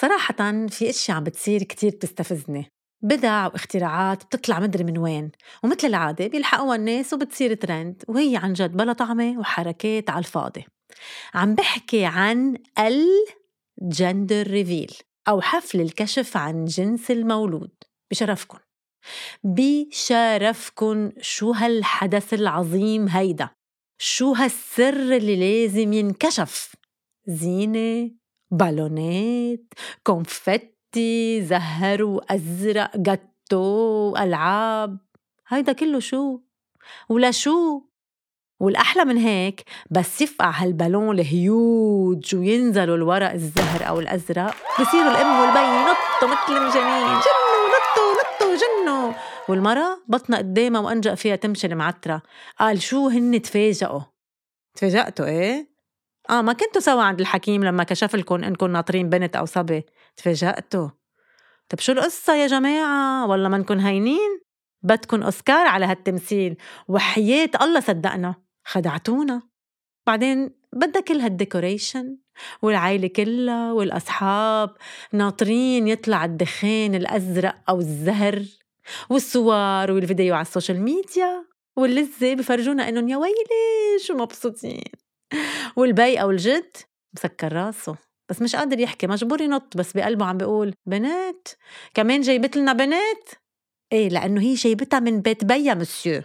صراحة في إشياء عم بتصير كتير بتستفزني. بدع واختراعات بتطلع مدري من وين ومثل العادة بيلحقوها الناس وبتصير ترند وهي عن جد بلا طعمة وحركات على الفاضي. عم بحكي عن ال gender reveal أو حفل الكشف عن جنس المولود. بشرفكن. بشرفكن شو هالحدث العظيم هيدا؟ شو هالسر اللي لازم ينكشف؟ زينة بالونات confetti زهر وأزرق جاتو ألعاب. هيدا كله شو؟ ولا شو؟ والأحلى من هيك بس يفقع هالبالون الهيوج وينزلوا الورق الزهر أو الأزرق بصيروا الأم والبي ينطوا مثل المجانين جنوا نطوا نطوا جنوا. والمرة بطنها قدامها وأنجأ فيها تمشي المعترة. قال شو هن تفاجئوا؟ تفاجأتوا إيه؟ آه ما كنتوا سوا عند الحكيم لما كشف لكم إنكم ناطرين بنت أو صبي؟ تفاجأتوا. طب شو القصة يا جماعة؟ والله منكن هينين. بدكن أوسكار على هالتمثيل. وحياة الله صدقنا خدعتونا. بعدين بدها كل هالديكوريشن والعائلة كلها والأصحاب ناطرين يطلع الدخان الأزرق أو الزهر والصور والفيديو على ال social media واللذة بفرجونا إنهم يا ويلي شو مبسوطين. والبي أو الجد مسكر راسه بس مش قادر يحكي مجبور ينط بس بقلبه عم بيقول بنات كمان جايبت لنا بنات؟ إيه لأنه هي جايبتها من بيت بيا مسيو.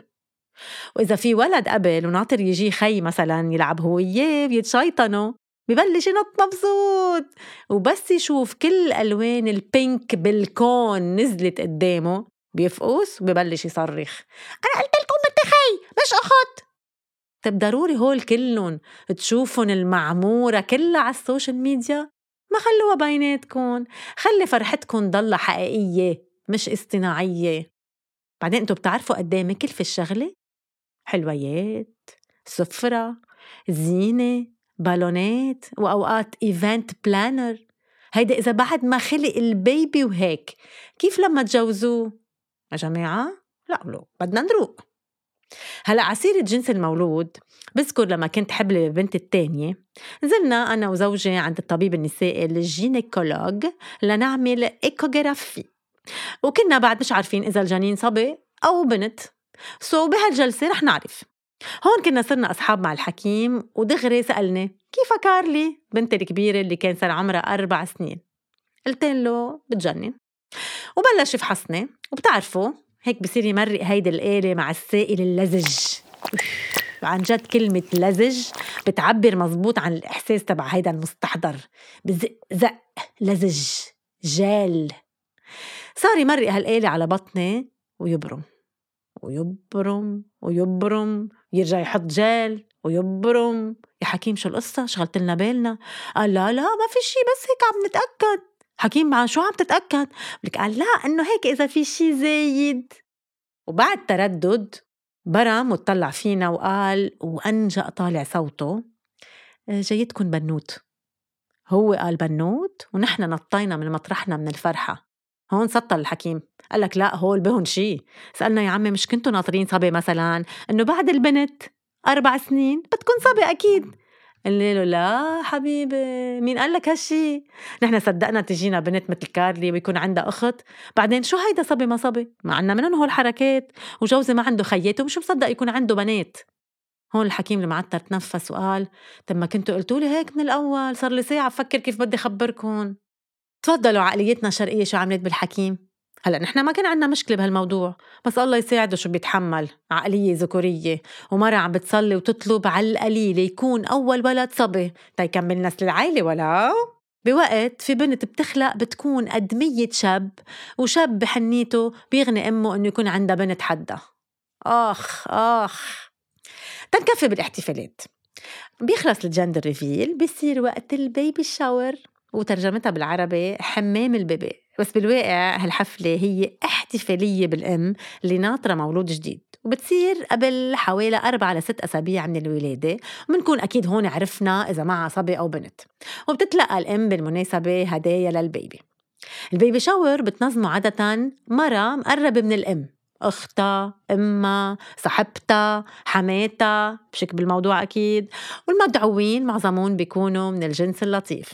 وإذا في ولد قبل وناطر يجي خي مثلا يلعب هو وياه ويتشيطنوا ببلش ينط مبسوط. وبس يشوف كل ألوان ال pink بالكون نزلت قدامه بيفقس وببلش يصرخ. أنا قلت لكم بنت خي مش أخت. طيب ضروري هول كلهم تشوفن المعمورة كلها على ال social media ما خلوها بيناتكم خلي فرحتكم ضلها حقيقية مش اصطناعية بعدين أنتوا بتعرفوا قد إيه مكلفة الشغلة؟ حلويات سفرة زينة بالونات وأوقات event planner هيدا إذا بعد ما خلق ال baby وهيك كيف لما تجوزوه؟ يا جماعة لا بدنا نروق هلا ع سيرة جنس المولود بذكر لما كنت حبلة بالبنت الثانية نزلنا أنا وزوجي عند الطبيب النسائي ال gynécologue لنعمل échographie. وكنا بعد مش عارفين إذا الجنين صبي أو بنت. so بهالجلسة رح نعرف. هون كنا صرنا أصحاب مع الحكيم ودغري سألني كيف كارلي؟ بنتي الكبيرة اللي كان صار عمرها أربع سنين. قلت له بتجنن. وبلش يفحصني وبتعرفوا هيك بصير يمرق هيدي الآلة مع السائل اللزج. عن جد كلمة لزج بتعبر مزبوط عن الإحساس تبع هيدا المستحضر. بزق زق لزج جال. صار يمرق هالآلة على بطني ويبرم. ويبرم ويبرم. يرجع يحط جال ويبرم. يا حكيم شو القصة؟ شغلت لنا بالنا. قال لا لا ما في شي بس هيك عم نتأكد. حكيم مع شو عم تتأكد؟ لك قال لا إنه هيك إذا في شي زايد. وبعد تردد برم وطلع فينا وقال وأنجأ طالع صوته آه، جايتكن بنوت. هو قال بنوت ونحن نطينا من مطرحنا من الفرحة. هون سطل الحكيم. قال لك لا هول بهن شي. سألنا يا عمي مش كنتوا ناطرين صبي مثلا؟ إنه بعد البنت أربع سنين بدكن صبي أكيد. قال له لا حبيبي مين قال لك هالشي؟ نحن صدقنا تجينا بنت مثل كارلي ويكون عندها أخت. بعدين شو هيدا صبي ما صبي؟ ما عنا منهم هول الحركات وجوزي ما عنده خيات ومش مصدق يكون عنده بنات. هون الحكيم المعتر تنفس وقال طب ما كنتوا قلتوا لي هيك من الأول صار لي ساعة بفكر كيف بدي أخبركم تفضلوا عقليتنا الشرقية شو عملت بالحكيم؟ هلا نحن ما كان عندنا مشكلة بهالموضوع بس الله يساعده شو بيتحمل عقلية ذكورية ومرة عم بتصلي وتطلب على القليلة يكون أول ولد صبي. تيكمل نسل العيلة ولا بوقت في بنت بتخلق بتكون قد مية شاب وشاب بحنيته بيغني أمه إنه يكون عندها بنت حدا آخ آخ. تنكفي بالاحتفالات. بيخلص ال gender reveal بيصير وقت ال baby shower وترجمتها بالعربي حمام ال baby. بس بالواقع هالحفلة هي احتفالية بالأم اللي ناطرة مولود جديد وبتصير قبل حوالي أربعة لست أسابيع من الولادة وبنكون أكيد هون عرفنا إذا معها صبي أو بنت وبتتلقى الأم بالمناسبة هدايا للبيبي. البيبي شاور بتنظمه عادة مرة مقربة من الأم أختها أمها صاحبتها حماتها بشك بالموضوع أكيد والمدعوين معظمون بيكونوا من الجنس اللطيف.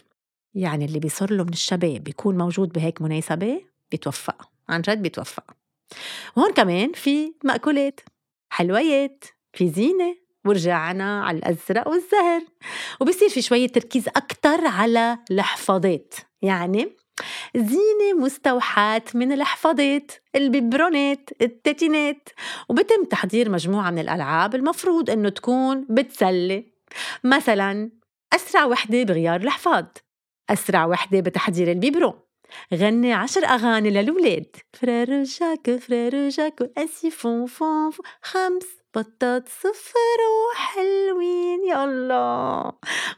يعني اللي بيصير له من الشباب بيكون موجود بهيك مناسبة بيتوفق عن جد بيتوفق. وهون كمان في مأكولات حلويات في زينة ورجعنا على الأزرق والزهر. وبصير في شوية تركيز أكتر على الحفاضات يعني زينة مستوحاة من الحفاضات الببرونات التتينات. وبتم تحضير مجموعة من الألعاب المفروض أنه تكون بتسلي. مثلا أسرع وحدة بغيار الحفاض أسرع وحدة بتحضير ال biberon. غني عشر أغاني للولاد. Frère Jacques Frère Jacques ainsi font font, font. خمس بطات صفر وحلوين يا الله.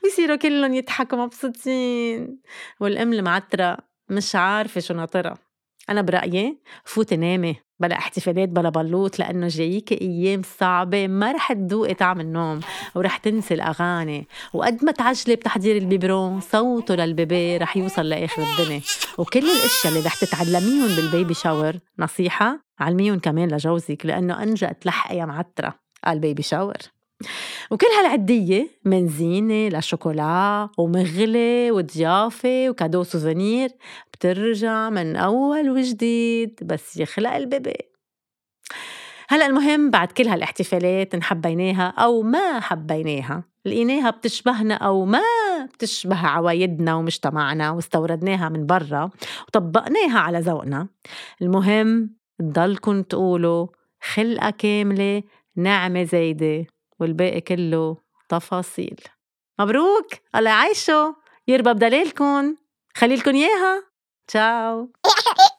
ويصيروا كلهم يضحكوا مبسوطين. والأم المعترة مش عارفة شو ناطرة أنا برأيي فوتي نامي بلا احتفالات بلا بلوط لأنه جايك أيام صعبة ما رح تذوقي طعم النوم ورح تنسي الأغاني. وقد ما تعجلي بتحضير ال biberon صوته لل baby رح يوصل لآخر الدنيا. وكل الأشياء اللي رح تتعلميهم بال baby shower نصيحة علميهم كمان لجوزك لأنه أنجأ تلحقي يا معترة قال baby shower. وكل هالعدية من زينة لشوكولا ومغلة وضيافة و cadeau souvenir بترجع من أول وجديد بس يخلق ال baby. هلأ المهم بعد كل هالاحتفالات نحبيناها أو ما حبيناها لقيناها بتشبهنا أو ما بتشبه عوايدنا ومجتمعنا واستوردناها من برا وطبقناها على ذوقنا. المهم تضلكن تقولوا خلقة كاملة نعمة زايدة. والباقي كله تفاصيل. مبروك! الله يعيشه يربى بدلالكن خليلكن إياها! تشاو!